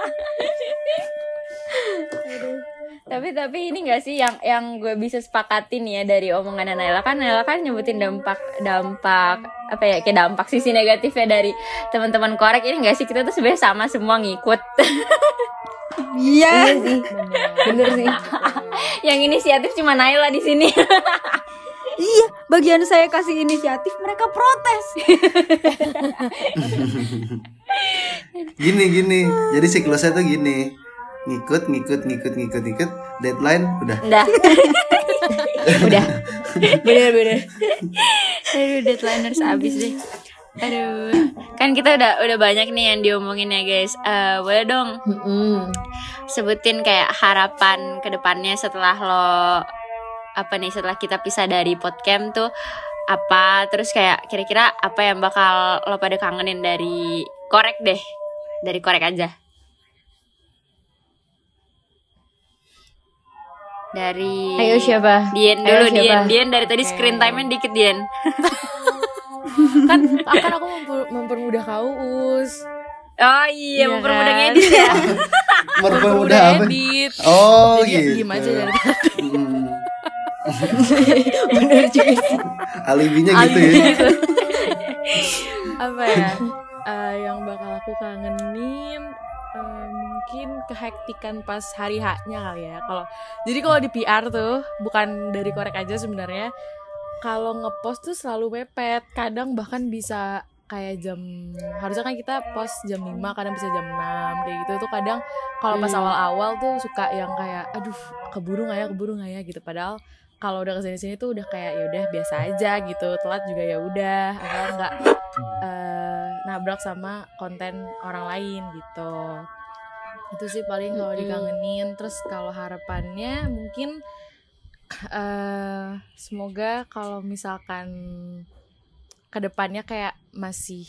tapi tapi ini gak sih yang yang gue bisa sepakatin ya dari omongan Naila? Kan Naila kan nyebutin dampak dampak apa ya kayak dampak sisi negatifnya dari teman-teman korek. Ini gak sih? Kita tuh sebenarnya sama semua ngikut [laughs] Iya. Iya sih bener sih [laughs] yang inisiatif cuma Naila di sini [laughs] Iya, bagian saya kasih inisiatif mereka protes. Gini gini. Jadi siklusnya tuh gini. Ngikut ngikut ngikut ngikut ngikut deadline udah. udah [laughs] udah bener bener aduh deadlineers abis deh aduh. Kan kita udah udah banyak nih yang diomongin ya guys. Eh, boleh dong Mm-mm. sebutin kayak harapan ke depannya setelah lo apa nih setelah kita pisah dari podcast tuh apa? Terus kayak kira-kira apa yang bakal lo pada kangenin dari korek deh. Dari korek aja. Dari ayo siapa? Dian Ayo, dulu siapa? Dian Dian dari tadi screen time-nya dikit Dian [laughs] kan akan aku memper- mempermudah kau us. Oh iya, Iya mempermudah kan? ngedit ya? [laughs] Mempermudah apa? edit. Oh jadi gitu. diem aja dari tadi. Hmm, bener juga sih alibinya gitu ya. [laughs] apa ya? Eh, yang bakal aku kangenin eh, mungkin kehektikan pas hari H-nya kali ya. Kalau jadi kalau di PR tuh bukan dari korek aja sebenarnya kalau ngepost tuh selalu mepet. Kadang bahkan bisa kayak jam harusnya kan kita post jam 5 kadang bisa jam 6 kayak gitu. Tuh kadang kalau pas Hmm. awal-awal tuh suka yang kayak aduh keburu nggak ya keburu nggak ya gitu. Padahal kalau udah ke sini sini tuh udah kayak ya udah biasa aja gitu. Telat juga ya udah atau enggak eh, nabrak sama konten orang lain gitu. Itu sih paling kalau dikangenin. Terus kalau harapannya mungkin eh semoga kalau misalkan ke depannya kayak masih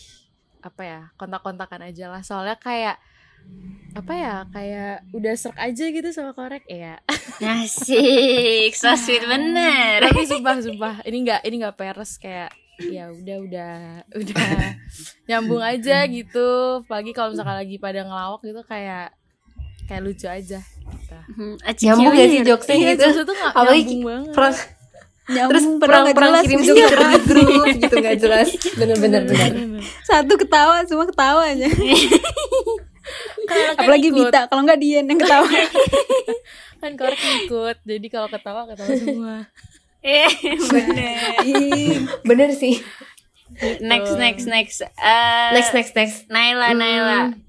apa ya kontak-kontakan aja lah. Soalnya kayak apa ya kayak udah serak aja gitu sama korek. Ya [laughs] Asik, so sweet bener. tapi sumpah sumpah ini nggak ini nggak peres kayak ya udah udah udah [laughs] nyambung aja gitu. Pagi kalau misalkan lagi pada ngelawak gitu kayak kayak lucu aja gitu. Hmm, Nyambung gak sih jokesnya Iya, gitu? tuh nggak Apalagi nyambung banget. perang Nyambung terus padahal perang nggak perang jelas kirim gitu. stiker di grup gitu nggak jelas bener bener bener Satu ketawa, semua ketawa aja. Kan Apalagi ikut. Bita, kalau nggak Dian yang ketawa. [laughs] kan korek ikut jadi kalau ketawa ketawa semua [laughs] Eh, bener. [laughs] Bener sih Next, next, next. Eh, next next next Naila, Naila.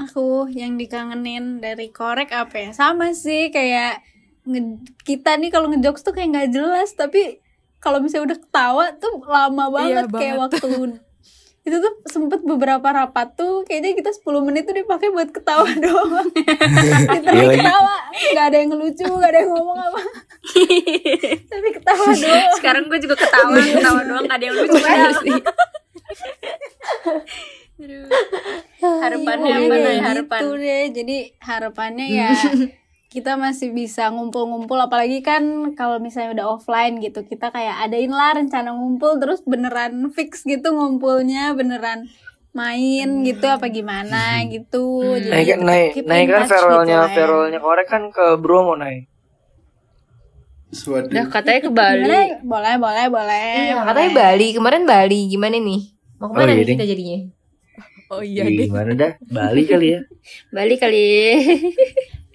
Aku yang dikangenin dari korek apa ya? Sama sih kayak nge- kita nih kalau ngejokes tuh kayak nggak jelas tapi kalau misalnya udah ketawa tuh lama banget Iya, kayak banget. waktu [laughs] itu tuh sempet beberapa rapat tuh kayaknya kita 10 menit tuh dipakai buat ketawa [laughs] doang kita Iya lagi. ketawa nggak ada yang ngelucu nggak ada yang ngomong apa [laughs] tapi ketawa doang Sekarang gue juga ketawa, ketawa doang gak ada yang lucu. [laughs] Aduh. Harapannya Iya, apa nih harapan? gitu deh jadi harapannya ya [laughs] kita masih bisa ngumpul-ngumpul apalagi kan kalau misalnya udah offline gitu kita kayak adain lah rencana ngumpul terus beneran fix gitu ngumpulnya beneran main gitu apa gimana [laughs] gitu jadi Naik naik naik kan ferolnya gitu lah ya. korek kan ke Bromo naik. Suatu. Udah katanya ke Bali. boleh boleh boleh iya boleh. katanya Bali kemarin Bali gimana nih mau ke mana Oh, iya nih kita jadinya oh iya deh Gimana dah? Bali kali ya? [laughs] Bali kali.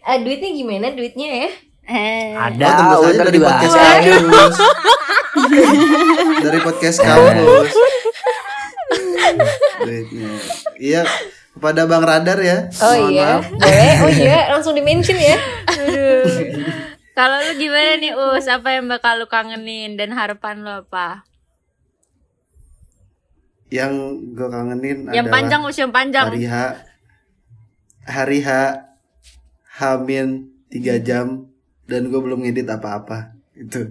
Ah, [laughs] duitnya gimana duitnya ya Eh, Ada. Oh, tembus aja udah dari podcast kampus. dari podcast kampus. [laughs] Duitnya. Iya, kepada Bang Radar ya. oh Mohon iya boleh oh iya langsung di mention ya aduh. Kalau lu gimana nih Us? Apa yang bakal lu kangenin dan harapan lu apa? Yang gue kangenin Yang adalah panjang Us, yang panjang. hari H. Hari H Hamin 3 jam dan gue belum ngedit apa-apa. Itu.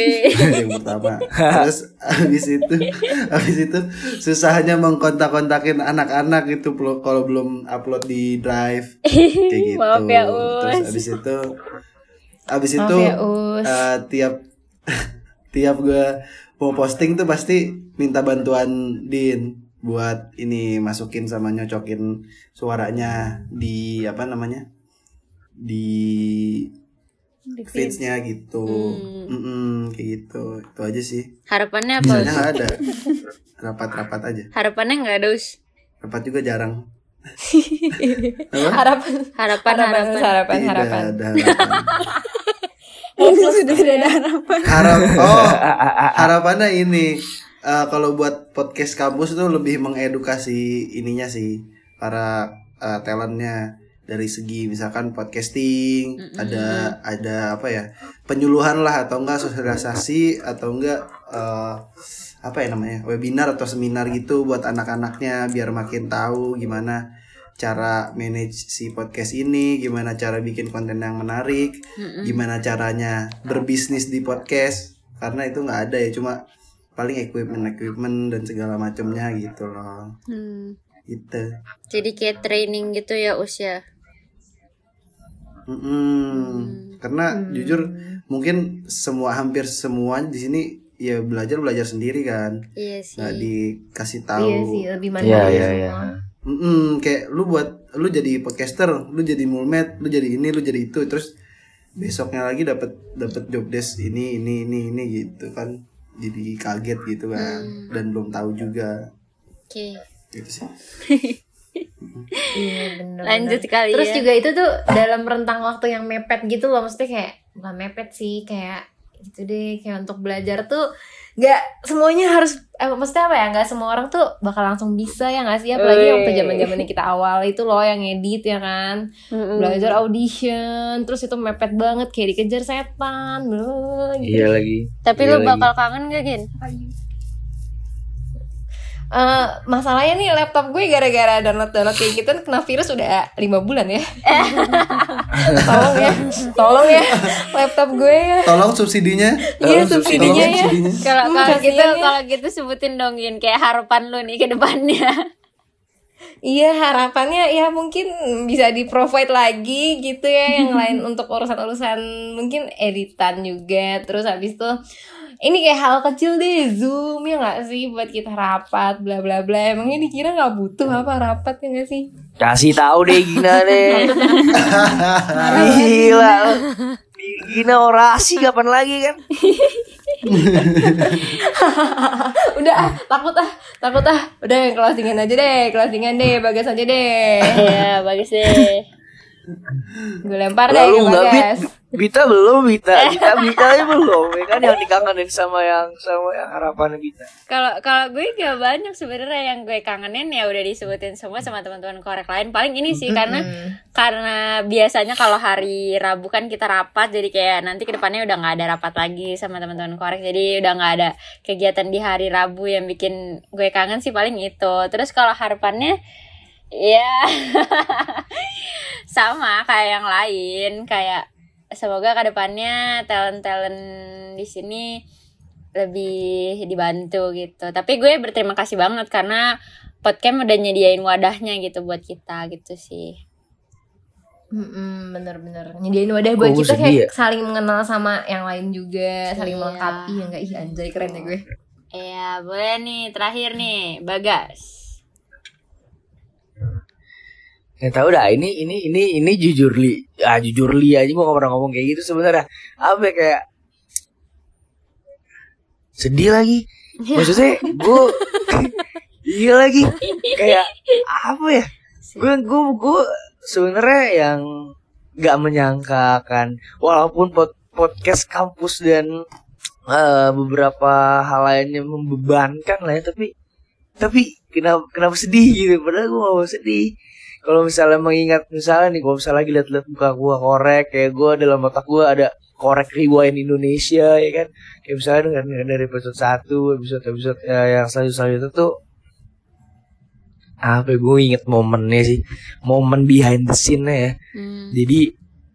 [laughs] Yang pertama terus habis itu [laughs] habis itu susahnya mengkontak-kontakin anak-anak itu pelu- kalau belum upload di drive [laughs] kayak gitu Maaf ya, terus Us. habis itu habis Maaf itu ya, Us. eh, tiap tiap gue mau posting tuh pasti minta bantuan Din buat ini masukin sama nyocokin suaranya di apa namanya di feeds-nya gitu. Hmm. Mm-mm, kayak gitu. Itu aja sih. Harapannya apa? Misalnya nggak ada. [laughs] Rapat-rapat aja. Harapannya nggak ada Us. rapat juga jarang. [laughs] Harapan Harapan, harapan harapan. harapan tidak harapan. ada harapan [laughs] sudah tidak ada harapan. Harap [laughs] oh harapannya ini eh, kalau buat podcast kampus tuh lebih mengedukasi ininya sih para eh, talentnya. Dari segi misalkan podcasting ada ada apa ya penyuluhan lah atau enggak sosialisasi atau enggak eh, apa ya namanya webinar atau seminar gitu buat anak-anaknya biar makin tahu gimana cara manage si podcast ini gimana cara bikin konten yang menarik gimana caranya berbisnis di podcast karena itu nggak ada ya cuma paling equipment equipment dan segala macamnya gitu loh Hmm. gitu Jadi kayak training gitu ya Us ya. Mm-mm. karena jujur mungkin semua hampir semua di sini ya belajar belajar sendiri kan Iya sih. nggak dikasih tahu iya sih lebih mandiri Iya iya semua. Mm-mm, kayak lu buat lu jadi podcaster, lu jadi mulmet, lu jadi ini, lu jadi itu, terus besoknya lagi dapat dapat job desk ini ini ini ini gitu kan. Jadi kaget gitu kan dan belum tahu juga Oke. gitu sih. [laughs] Iya bener Lanjut kali Terus ya. juga itu tuh dalam rentang waktu yang mepet gitu loh Maksudnya kayak Bukan mepet sih Kayak gitu deh kayak untuk belajar tuh nggak semuanya harus eh, maksudnya apa ya nggak semua orang tuh bakal langsung bisa ya nggak sih apalagi Wih. waktu zaman zamannya kita awal itu loh yang edit ya kan belajar audition terus itu mepet banget kayak dikejar setan blah, gitu. Iya lagi. Tapi Iya lu lagi. bakal kangen gak Gin? Eh, masalahnya nih laptop gue gara-gara download download kayak gitu kena virus udah lima bulan ya [laughs] tolong ya tolong ya laptop gue ya Tolong subsidinya. iya subsidinya ya subsidinya. Kalau Hmm, kalau gitu ya. kalau gitu sebutin dong Gin kayak harapan lu nih ke depannya. Iya harapannya ya mungkin bisa di provide lagi gitu ya yang lain [laughs] untuk urusan-urusan mungkin editan juga terus habis itu ini kayak hal kecil deh zoom ya nggak sih buat kita rapat bla bla bla emangnya dikira nggak butuh apa rapat ya nggak sih Kasih tahu deh Gina deh. Gila. Gina orasi kapan lagi kan? udah ah takut ah takut ah udah closingan aja deh closingan deh bagas aja deh Iya, bagus deh. Gue lempar deh Lalu nggak bit, Bita belum Bita, [laughs] Bita Bita aja belum. Ya kan yang dikangenin sama yang sama yang harapan Bita. Kalau kalau gue gak banyak sebenarnya yang gue kangenin ya udah disebutin semua sama teman-teman korek lain. Paling ini sih karena karena biasanya kalau hari Rabu kan kita rapat jadi kayak nanti ke depannya udah nggak ada rapat lagi sama teman-teman korek. Jadi udah nggak ada kegiatan di hari Rabu yang bikin gue kangen sih paling itu. Terus kalau harapannya ya [laughs] sama kayak yang lain kayak semoga ke depannya talent-talent di sini lebih dibantu gitu. Tapi gue berterima kasih banget karena podcast udah nyediain wadahnya gitu buat kita gitu sih. Bener-bener nyediain wadah buat Kok kita kayak ya? saling mengenal sama yang lain juga saling Iya. melengkapi ya enggak ih anjay keren ya gue Iya, boleh nih terakhir nih, Bagas. Ya tahu dah ini ini ini ini jujur li, ah jujur li aja gue gak pernah ngomong kayak gitu sebenarnya. Apa ya, kayak sedih lagi. Maksudnya gue [laughs] iya lagi kayak apa ya? Gue gue gue sebenarnya yang nggak menyangka kan walaupun pod, podcast kampus dan eh, beberapa hal lainnya membebankan lah ya tapi tapi kenapa kenapa sedih gitu padahal gue gak mau sedih kalau misalnya mengingat misalnya nih kalau misalnya lagi lihat-lihat muka gue korek kayak gue dalam otak gue ada korek rewind Indonesia ya kan? Kayak misalnya dengan, dengan dari episode 1 episode episode ya, yang selanjutnya selanjutnya tuh apa gue inget momennya sih. Momen behind the scene ya. Hmm. jadi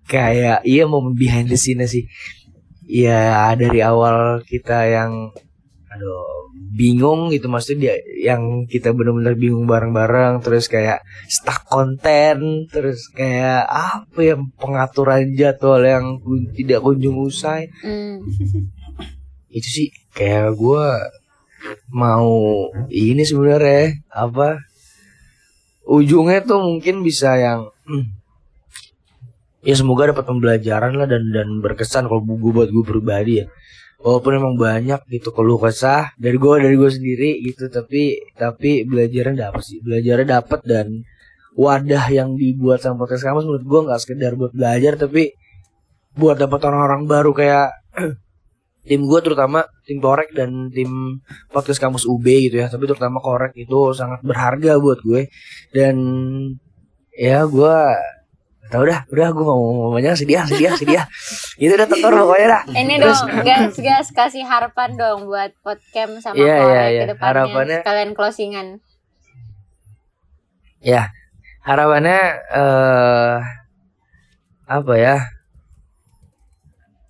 kayak iya momen behind the scene sih. Ya dari awal kita yang aduh bingung gitu. Maksudnya dia yang kita benar-benar bingung bareng-bareng terus kayak stuck konten terus kayak apa ya pengaturan jadwal yang tidak kunjung usai. Hmm. itu sih kayak gue mau ini sebenarnya apa ujungnya tuh mungkin bisa yang hmm, ya semoga dapat pembelajaran lah dan dan berkesan kalau gue buat gue pribadi ya walaupun emang banyak gitu keluh kesah dari gue dari gue sendiri gitu tapi tapi belajarnya dapat sih. Belajarnya dapat dan wadah yang dibuat sama podcast kamus menurut gue nggak sekedar buat belajar tapi buat dapat orang-orang baru kayak [clears throat] tim gue terutama tim korek dan tim podcast kampus UB gitu ya. Tapi terutama korek itu sangat berharga buat gue. Dan ya gue tau [laughs] dah udah gue mau ngomongnya sedih ah, sedih ah, sedih ah. itu udah tekor pokoknya dah Ini Terus- dong, gas gas kasih harapan dong buat podcast sama Iya, korek iya, iya. ke depannya. Harapannya- Sekalian closingan. ya harapannya eh apa ya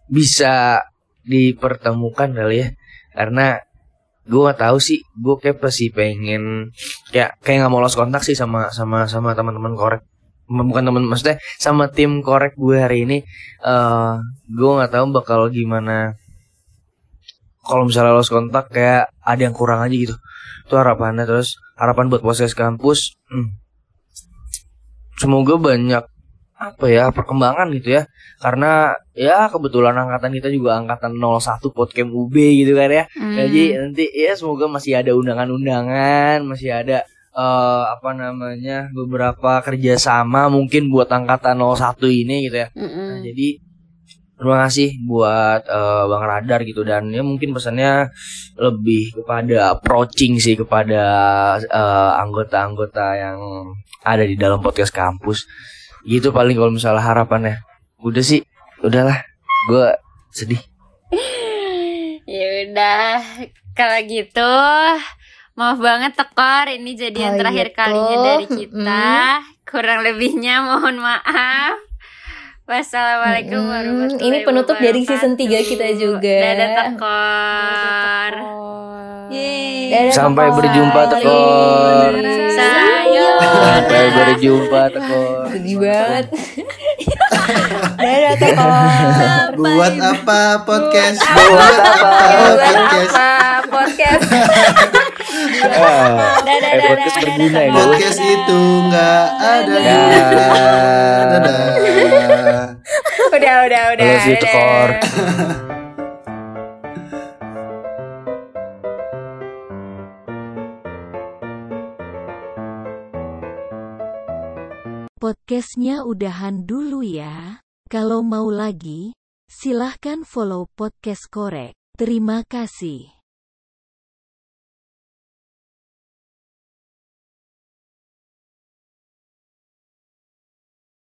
bisa dipertemukan kali ya karena gue gak tahu sih gue kayak pasti pengen kayak kayak nggak mau lost kontak sih sama sama sama teman-teman korek bukan teman maksudnya sama tim korek gue hari ini eh gue nggak tahu bakal gimana. Kalau misalnya lost kontak kayak ada yang kurang aja gitu. Itu harapannya terus harapan buat proses kampus hmm, semoga banyak apa ya perkembangan gitu ya. Karena ya kebetulan angkatan kita juga angkatan 01 podcast UB gitu kan ya. Hmm. jadi nanti ya semoga masih ada undangan-undangan masih ada eh, apa namanya beberapa kerjasama mungkin buat angkatan 01 ini gitu ya Mm-mm. Nah, jadi terima kasih buat eh, Bang Radar gitu dan ya mungkin pesannya lebih kepada approaching sih kepada eh, anggota-anggota yang ada di dalam podcast kampus. Gitu paling kalau misalnya harapannya. Udah sih, udahlah. Gue sedih. [laughs] Ya udah, kalau gitu maaf banget tekor ini jadi yang Oh, terakhir gitu. kalinya dari kita. Kurang lebihnya mohon maaf. Wassalamualaikum Mm-mm. warahmatullahi Ini penutup dari season wabarakatuh. tiga kita juga. Dadah tekor. Yeay. Dadah, Sampai Tekor. berjumpa tekor. Sayonara. Sampai berjumpa tekor. Sedih banget. [laughs] Dadah tekor. Buat apa podcast? Buat apa? podcast? Apa podcast? Dadah, eh, dadah, podcast dadah, berguna ya. Podcast itu nggak ada Dadah. gunanya. Dadah. Udah, udah, udah. Love you. Tekor. Podcastnya udahan dulu ya. Kalau mau lagi, silahkan follow podcast korek. Terima kasih.